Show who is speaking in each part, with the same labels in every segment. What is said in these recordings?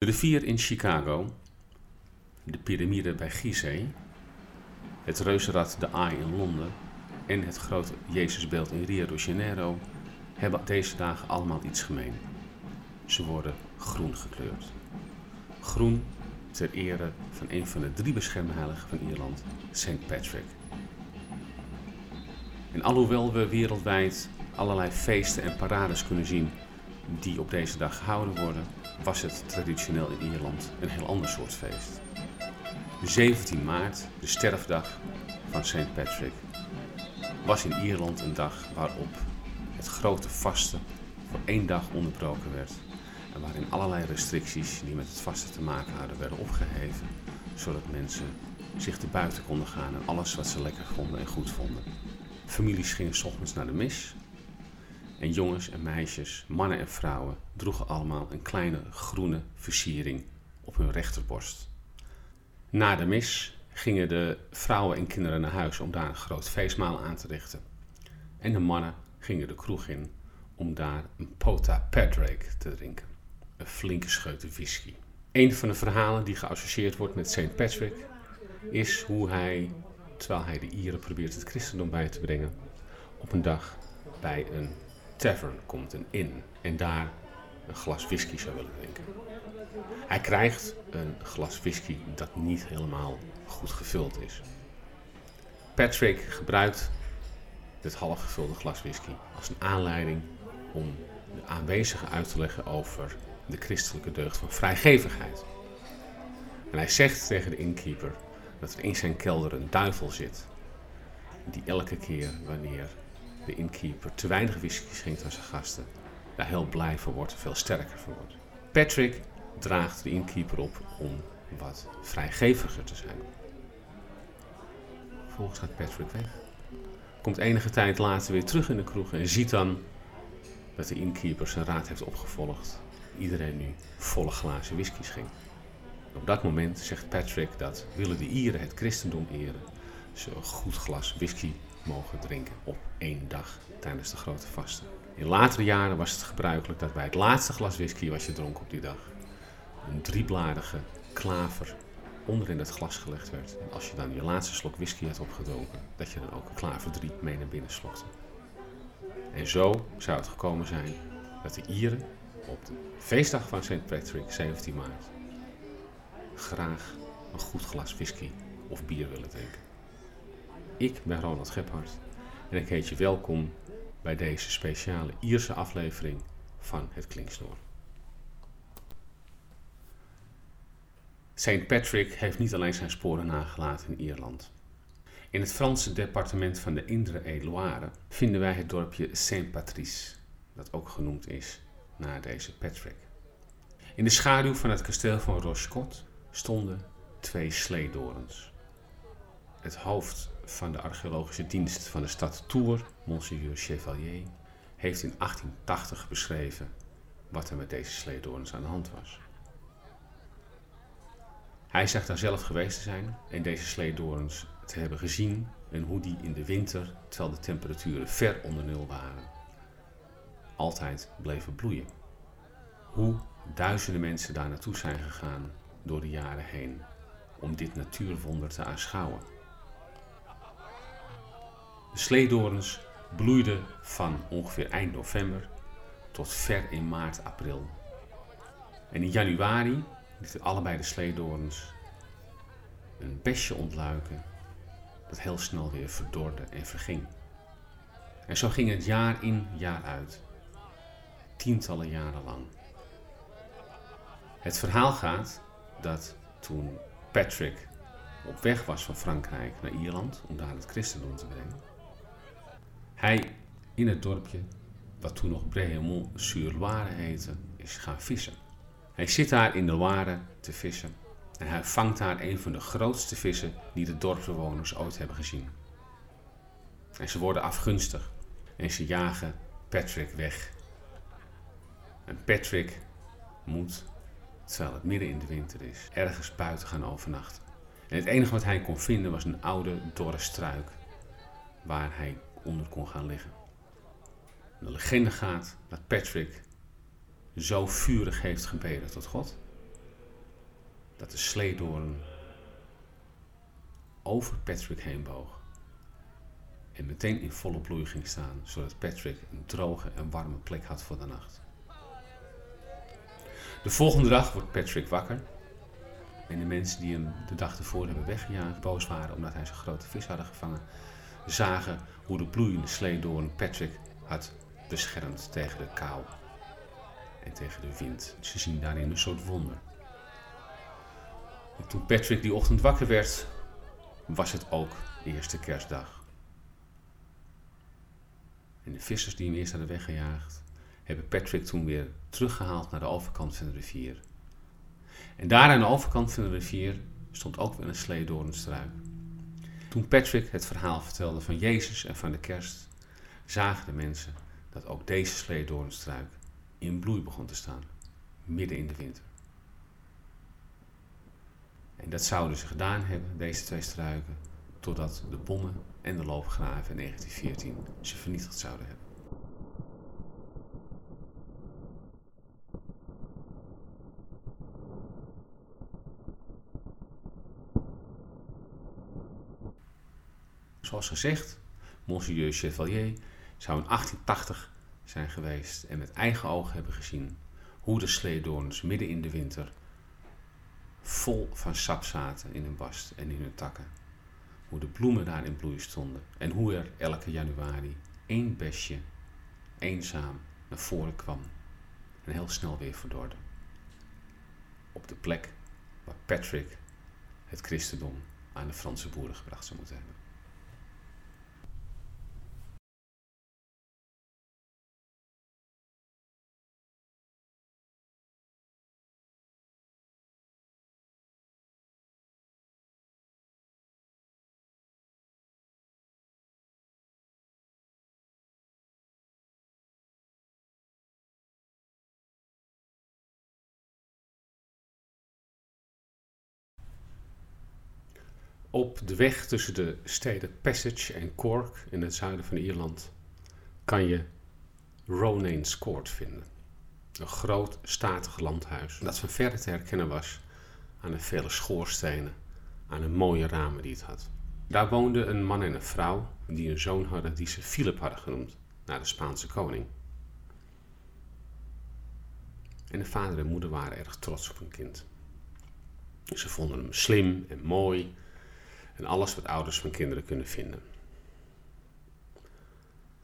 Speaker 1: De rivier in Chicago, de piramide bij Gizeh, het reuzenrad de Eye in Londen en het grote Jezusbeeld in Rio de Janeiro hebben deze dagen allemaal iets gemeen. Ze worden groen gekleurd. Groen ter ere van een van de drie beschermheiligen van Ierland, St. Patrick. En alhoewel we wereldwijd allerlei feesten en parades kunnen zien die op deze dag gehouden worden, was het traditioneel in Ierland een heel ander soort feest. 17 maart, de sterfdag van St. Patrick, was in Ierland een dag waarop het grote vasten voor één dag onderbroken werd. En waarin allerlei restricties die met het vasten te maken hadden werden opgeheven, zodat mensen zich te buiten konden gaan en alles wat ze lekker vonden en goed vonden. Families gingen s ochtends naar de mis. En jongens en meisjes, mannen en vrouwen droegen allemaal een kleine groene versiering op hun rechterborst. Na de mis gingen de vrouwen en kinderen naar huis om daar een groot feestmaal aan te richten. En de mannen gingen de kroeg in om daar een Pota Padraig te drinken. Een flinke scheute whisky. Een van de verhalen die geassocieerd wordt met St. Patrick is hoe hij, terwijl hij de Ieren probeert het christendom bij te brengen, op een dag bij een tavern komt, een inn, en daar een glas whisky zou willen drinken. Hij krijgt een glas whisky dat niet helemaal goed gevuld is. Patrick gebruikt dit halfgevulde glas whisky als een aanleiding om de aanwezigen uit te leggen over de christelijke deugd van vrijgevigheid. En hij zegt tegen de innkeeper dat er in zijn kelder een duivel zit, die elke keer wanneer de innkeeper te weinig whisky schenkt aan zijn gasten, daar heel blij van wordt en veel sterker van wordt. Patrick draagt de innkeeper op om wat vrijgeviger te zijn. Vervolgens gaat Patrick weg. Komt enige tijd later weer terug in de kroeg en ziet dan dat de innkeeper zijn raad heeft opgevolgd. Iedereen nu volle glazen whisky schenkt. Op dat moment zegt Patrick dat willen de Ieren het christendom eren, ze een goed glas whisky mogen drinken op één dag tijdens de grote vasten. In latere jaren was het gebruikelijk dat bij het laatste glas whisky was je dronken op die dag een driebladige klaver onder in het glas gelegd werd. En als je dan je laatste slok whisky had opgedronken, dat je dan ook een klaver 3 mee naar binnen slokte. En zo zou het gekomen zijn dat de Ieren op de feestdag van St. Patrick, 17 maart, graag een goed glas whisky of bier willen drinken. Ik ben Ronald Gebhardt en ik heet je welkom bij deze speciale Ierse aflevering van Het Klinksnoor. St. Patrick heeft niet alleen zijn sporen nagelaten in Ierland. In het Franse departement van de Indre-et-Loire vinden wij het dorpje Saint-Patrice, dat ook genoemd is naar deze Patrick. In de schaduw van het kasteel van Rochecot stonden twee sleedorens. Het hoofd van de archeologische dienst van de stad Tours, Monseigneur Chevalier, heeft in 1880 beschreven wat er met deze sleedorens aan de hand was. Hij zegt daar zelf geweest te zijn en deze sleedorens te hebben gezien en hoe die in de winter, terwijl de temperaturen ver onder nul waren, altijd bleven bloeien. Hoe duizenden mensen daar naartoe zijn gegaan door de jaren heen om dit natuurwonder te aanschouwen. De sleedorens bloeiden van ongeveer eind november tot ver in maart, april. En in januari lieten allebei de sleedorens een besje ontluiken dat heel snel weer verdorde en verging. En zo ging het jaar in, jaar uit. Tientallen jaren lang. Het verhaal gaat dat toen Patrick op weg was van Frankrijk naar Ierland om daar het christendom te brengen, hij in het dorpje, wat toen nog Brehemont-sur-Loire heette, is gaan vissen. Hij zit daar in de Loire te vissen en hij vangt daar een van de grootste vissen die de dorpsbewoners ooit hebben gezien. En ze worden afgunstig en ze jagen Patrick weg. En Patrick moet, terwijl het midden in de winter is, ergens buiten gaan overnachten. En het enige wat hij kon vinden was een oude, dorre struik waar hij onder kon gaan liggen. De legende gaat dat Patrick zo vurig heeft gebeden tot God, dat de sleedoorn over Patrick heen boog en meteen in volle bloei ging staan, zodat Patrick een droge en warme plek had voor de nacht. De volgende dag wordt Patrick wakker en de mensen die hem de dag ervoor hebben weggejaagd, boos waren omdat hij zo'n grote vis hadden gevangen, zagen hoe de bloeiende sleedoorn Patrick had beschermd tegen de kou en tegen de wind. Ze zien daarin een soort wonder. En toen Patrick die ochtend wakker werd, was het ook de eerste kerstdag. En de vissers die hem eerst hadden weggejaagd, hebben Patrick toen weer teruggehaald naar de overkant van de rivier. En daar aan de overkant van de rivier stond ook weer een sleedoornstruik. Toen Patrick het verhaal vertelde van Jezus en van de kerst, zagen de mensen dat ook deze sleedoornstruik in bloei begon te staan, midden in de winter. En dat zouden ze gedaan hebben, deze twee struiken, totdat de bommen en de loopgraven in 1914 ze vernietigd zouden hebben. Zoals gezegd, Monseigneur Chevalier zou in 1880 zijn geweest en met eigen ogen hebben gezien hoe de sleedoorns midden in de winter vol van sap zaten in hun bast en in hun takken. Hoe de bloemen daar in bloei stonden en hoe er elke januari één besje eenzaam naar voren kwam en heel snel weer verdorde. Op de plek waar Patrick het christendom aan de Franse boeren gebracht zou moeten hebben. Op de weg tussen de steden Passage en Cork in het zuiden van Ierland kan je Ronayne's Court vinden. Een groot, statig landhuis dat van verre te herkennen was aan de vele schoorstenen, aan de mooie ramen die het had. Daar woonden een man en een vrouw die een zoon hadden die ze Philip hadden genoemd, naar de Spaanse koning. En de vader en moeder waren erg trots op hun kind. Ze vonden hem slim en mooi en alles wat ouders van kinderen kunnen vinden.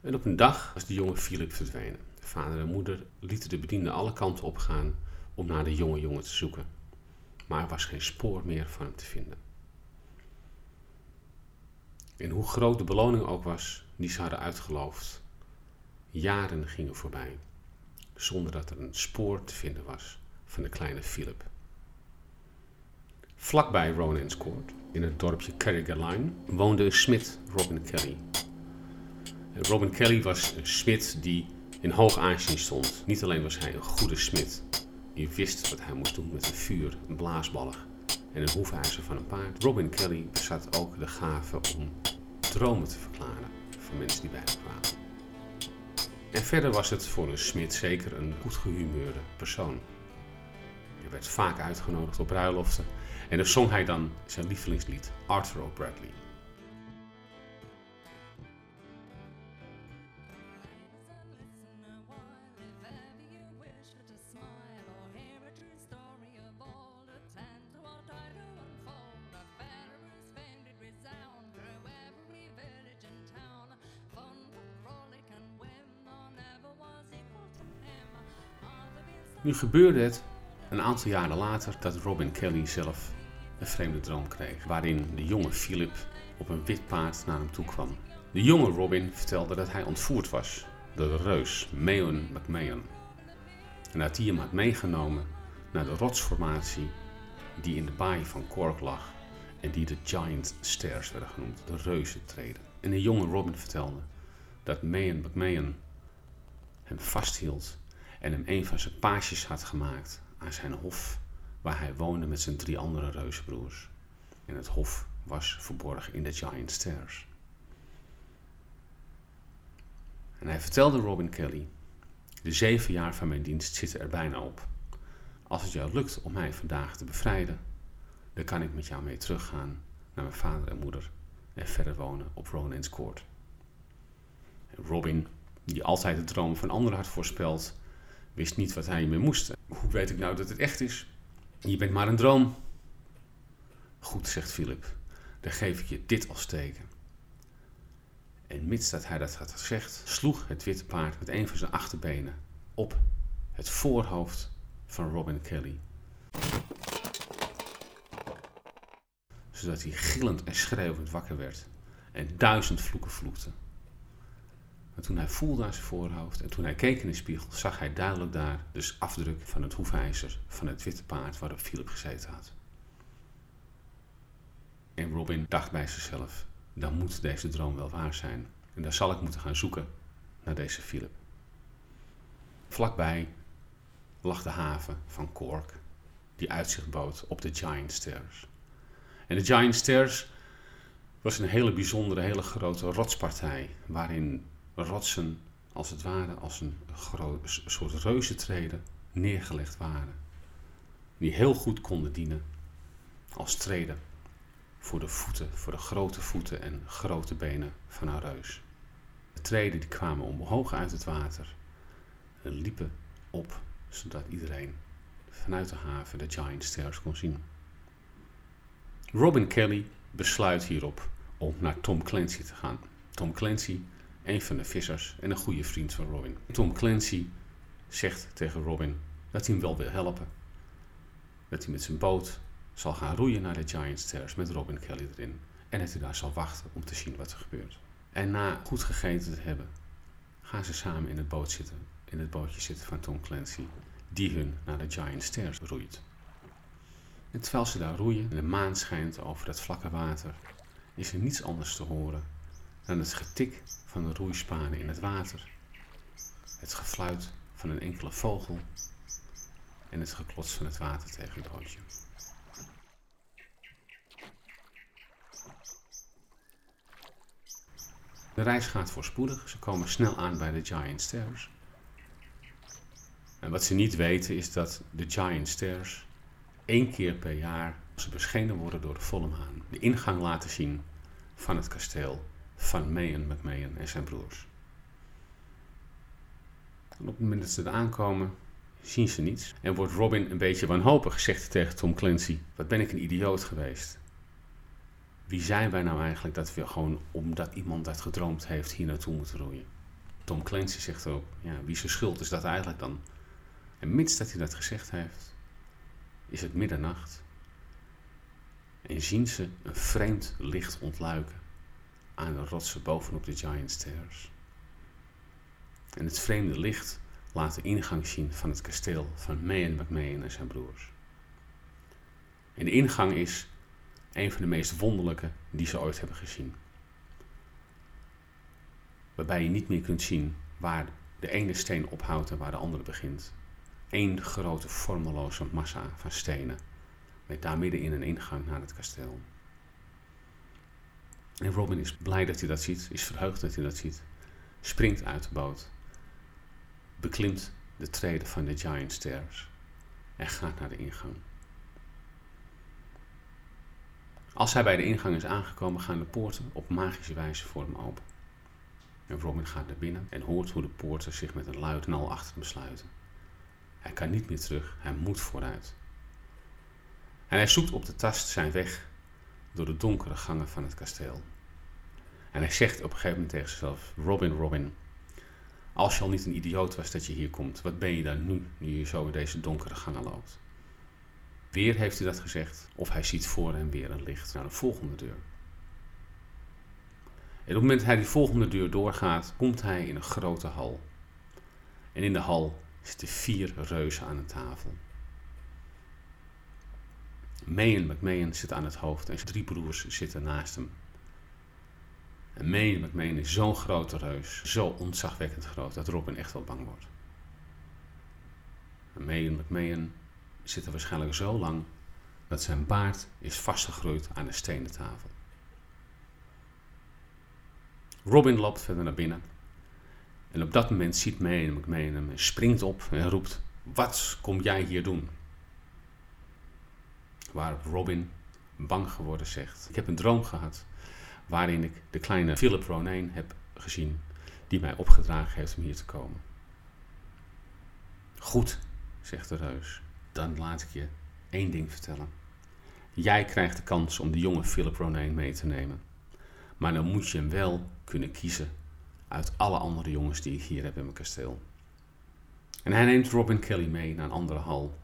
Speaker 1: En op een dag was de jonge Philip verdwenen. Vader en moeder lieten de bedienden alle kanten opgaan om naar de jonge jongen te zoeken. Maar er was geen spoor meer van hem te vinden. En hoe groot de beloning ook was die ze hadden uitgeloofd, jaren gingen voorbij zonder dat er een spoor te vinden was van de kleine Philip. Vlakbij Ronan's Court, in het dorpje Carrigaline, woonde een smid, Robin Kelly. Robin Kelly was een smid die in hoog aanzien stond. Niet alleen was hij een goede smid, die wist wat hij moest doen met een vuur, een blaasballig en een hoefijzer van een paard. Robin Kelly bezat ook de gave om dromen te verklaren voor mensen die bij hem kwamen. En verder was het voor een smid zeker een goed gehumeurde persoon. Hij werd vaak uitgenodigd op bruiloften en dan zong hij dan zijn lievelingslied, Arthur O'Bradley. Nu gebeurde het een aantal jaren later dat Robin Kelly zelf een vreemde droom kreeg, waarin de jonge Philip op een wit paard naar hem toe kwam. De jonge Robin vertelde dat hij ontvoerd was door de reus Meon McMahon. En dat hij hem had meegenomen naar de rotsformatie die in de baai van Cork lag en die de Giant Stairs werden genoemd, de reuzentreden. En de jonge Robin vertelde dat Meon McMahon hem vasthield en hem een van zijn paasjes had gemaakt aan zijn hof waar hij woonde met zijn drie andere reuzenbroers. En het hof was verborgen in de Giant Stairs. En hij vertelde Robin Kelly: De zeven jaar van mijn dienst zitten er bijna op. Als het jou lukt om mij vandaag te bevrijden, dan kan ik met jou mee teruggaan naar mijn vader en moeder en verder wonen op Ronan's Court. Robin, die altijd de droom van anderen had voorspeld, wist niet wat hij mee moest. Hoe weet ik nou dat het echt is? Je bent maar een droom. Goed, zegt Philip, dan geef ik je dit als teken. En mits dat hij dat had gezegd, sloeg het witte paard met een van zijn achterbenen op het voorhoofd van Robin Kelly. Zodat hij gillend en schreeuwend wakker werd en duizend vloeken vloekte. Maar toen hij voelde aan zijn voorhoofd en toen hij keek in de spiegel, zag hij duidelijk daar dus afdruk van het hoefijzer van het witte paard waarop Philip gezeten had. En Robin dacht bij zichzelf, dan moet deze droom wel waar zijn. En dan zal ik moeten gaan zoeken naar deze Philip. Vlakbij lag de haven van Cork, die uitzicht bood op de Giant Stairs. En de Giant Stairs was een hele bijzondere, hele grote rotspartij, waarin rotsen als het ware als een soort reuzentreden neergelegd waren. Die heel goed konden dienen als treden voor de voeten, voor de grote voeten en grote benen van een reus. De treden die kwamen omhoog uit het water en liepen op, zodat iedereen vanuit de haven de Giant Stairs kon zien. Robin Kelly besluit hierop om naar Tom Clancy te gaan. Tom Clancy een van de vissers en een goede vriend van Robin. Tom Clancy zegt tegen Robin dat hij hem wel wil helpen. Dat hij met zijn boot zal gaan roeien naar de Giant Stairs met Robin Kelly erin. En dat hij daar zal wachten om te zien wat er gebeurt. En na goed gegeten te hebben, gaan ze samen in het, boot zitten, in het bootje zitten van Tom Clancy, die hun naar de Giant Stairs roeit. En terwijl ze daar roeien en de maan schijnt over dat vlakke water, is er niets anders te horen dan het getik van de roeispanen in het water, het gefluit van een enkele vogel en het geklots van het water tegen het bootje. De reis gaat voorspoedig. Ze komen snel aan bij de Giant Stairs. En wat ze niet weten is dat de Giant Stairs één keer per jaar ze beschenen worden door de volle maan. De ingang laten zien van het kasteel van Mayen McMahon en zijn broers. Op het moment dat ze er aankomen, zien ze niets. En wordt Robin een beetje wanhopig, zegt tegen Tom Clancy. Wat ben ik een idioot geweest. Wie zijn wij nou eigenlijk dat we gewoon, omdat iemand dat gedroomd heeft, hier naartoe moeten roeien? Tom Clancy zegt ook, ja, wie zijn schuld is dat eigenlijk dan? En mits dat hij dat gezegd heeft, is het middernacht. En zien ze een vreemd licht ontluiken aan de rotsen bovenop de Giant Stairs. En het vreemde licht laat de ingang zien van het kasteel van Mayen McMahon en zijn broers. En de ingang is een van de meest wonderlijke die ze ooit hebben gezien. Waarbij je niet meer kunt zien waar de ene steen ophoudt en waar de andere begint. Eén grote vormeloze massa van stenen met daar middenin een ingang naar het kasteel. En Robin is blij dat hij dat ziet, is verheugd dat hij dat ziet. Springt uit de boot, beklimt de treden van de Giant Stairs en gaat naar de ingang. Als hij bij de ingang is aangekomen, gaan de poorten op magische wijze voor hem open. En Robin gaat naar binnen en hoort hoe de poorten zich met een luid knal achter hem sluiten. Hij kan niet meer terug, hij moet vooruit. En hij zoekt op de tast zijn weg door de donkere gangen van het kasteel. En hij zegt op een gegeven moment tegen zichzelf: Robin, Robin, als je al niet een idioot was dat je hier komt, wat ben je dan nu, nu je zo in deze donkere gangen loopt? Weer heeft hij dat gezegd, of hij ziet voor hem weer een licht naar de volgende deur. En op het moment dat hij die volgende deur doorgaat, komt hij in een grote hal. En in de hal zitten vier reuzen aan een tafel. Mayen McMahon zit aan het hoofd en zijn drie broers zitten naast hem. En Mayen McMahon is zo'n grote reus, zo ontzagwekkend groot, dat Robin echt wel bang wordt. En Mayen McMahon zit er waarschijnlijk zo lang dat zijn baard is vastgegroeid aan de stenen tafel. Robin loopt verder naar binnen. En op dat moment ziet Mayen McMahon hem springt op en roept: Wat kom jij hier doen? Waarop Robin bang geworden, zegt: Ik heb een droom gehad waarin ik de kleine Philip Ronayne heb gezien, die mij opgedragen heeft om hier te komen. Goed, zegt de reus, dan laat ik je één ding vertellen. Jij krijgt de kans om de jonge Philip Ronayne mee te nemen. Maar dan moet je hem wel kunnen kiezen uit alle andere jongens die ik hier heb in mijn kasteel. En hij neemt Robin Kelly mee naar een andere hal.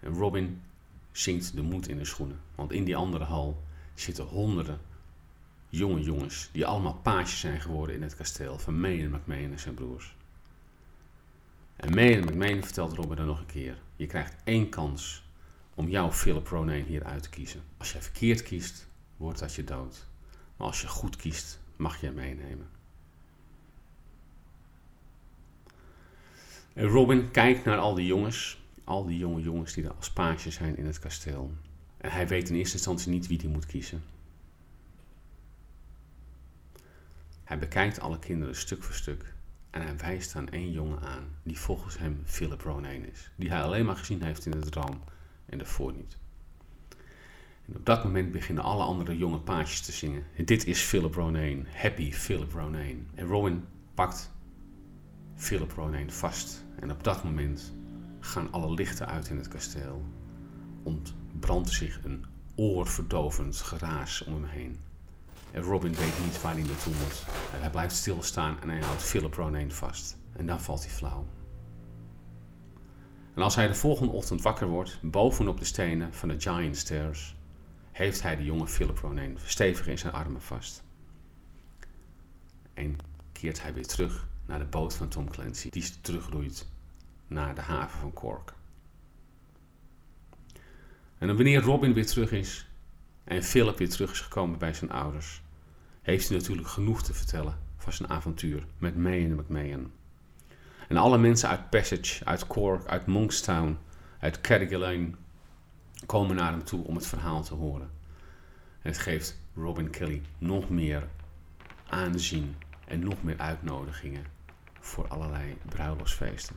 Speaker 1: En Robin zingt de moed in de schoenen. Want in die andere hal zitten honderden jonge jongens die allemaal paasjes zijn geworden in het kasteel van May en McMahon en zijn broers. En May en McMahon vertelt Robin dan nog een keer: je krijgt één kans om jouw Philip Ronayne hier uit te kiezen. Als je verkeerd kiest, wordt dat je dood. Maar als je goed kiest, mag je hem meenemen. En Robin kijkt naar al die jongens, al die jonge jongens die er als paasjes zijn in het kasteel. En hij weet in eerste instantie niet wie hij moet kiezen. Hij bekijkt alle kinderen stuk voor stuk en hij wijst aan één jongen aan die volgens hem Philip Ronayne is, die hij alleen maar gezien heeft in de droom en daarvoor niet. En op dat moment beginnen alle andere jonge paasjes te zingen. En dit is Philip Ronayne, happy Philip Ronayne. En Rowan pakt Philip Ronayne vast. En op dat moment gaan alle lichten uit in het kasteel. Ontbrandt zich een oorverdovend geraas om hem heen. En Robin weet niet waar hij naartoe moet. hij blijft stilstaan en hij houdt Philip Ronayne vast. En dan valt hij flauw. En als hij de volgende ochtend wakker wordt, bovenop de stenen van de Giant Stairs, heeft hij de jonge Philip Ronayne stevig in zijn armen vast. En keert hij weer terug naar de boot van Tom Clancy, die terugroeit naar de haven van Cork. En wanneer Robin weer terug is en Philip weer terug is gekomen bij zijn ouders, heeft hij natuurlijk genoeg te vertellen van zijn avontuur met May en McMahon. En alle mensen uit Passage, uit Cork, uit Monkstown, uit Carrigaline komen naar hem toe om het verhaal te horen. En het geeft Robin Kelly nog meer aanzien en nog meer uitnodigingen voor allerlei bruiloftsfeesten.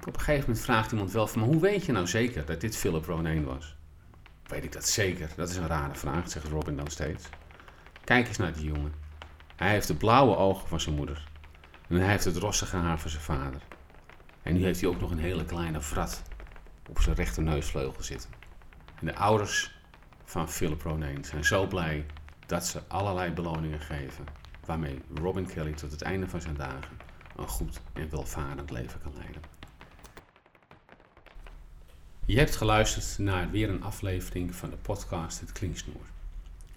Speaker 1: Op een gegeven moment vraagt iemand wel van, maar hoe weet je nou zeker dat dit Philip Ronayne was? Weet ik dat zeker? Dat is een rare vraag, zegt Robin dan steeds. Kijk eens naar die jongen. Hij heeft de blauwe ogen van zijn moeder. En hij heeft het rossige haar van zijn vader. En nu heeft hij ook nog een hele kleine vrat op zijn rechter neusvleugel zitten. En de ouders van Philip Ronayne zijn zo blij dat ze allerlei beloningen geven. Waarmee Robin Kelly tot het einde van zijn dagen een goed en welvarend leven kan leiden. Je hebt geluisterd naar weer een aflevering van de podcast Het Klinksnoer.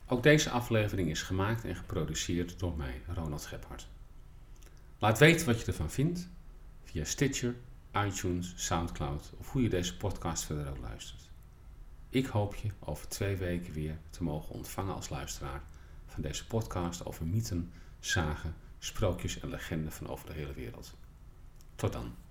Speaker 1: Ook deze aflevering is gemaakt en geproduceerd door mij, Ronald Gebhardt. Laat weten wat je ervan vindt via Stitcher, iTunes, Soundcloud of hoe je deze podcast verder ook luistert. Ik hoop je over twee weken weer te mogen ontvangen als luisteraar van deze podcast over mythen, zagen, sprookjes en legenden van over de hele wereld. Tot dan.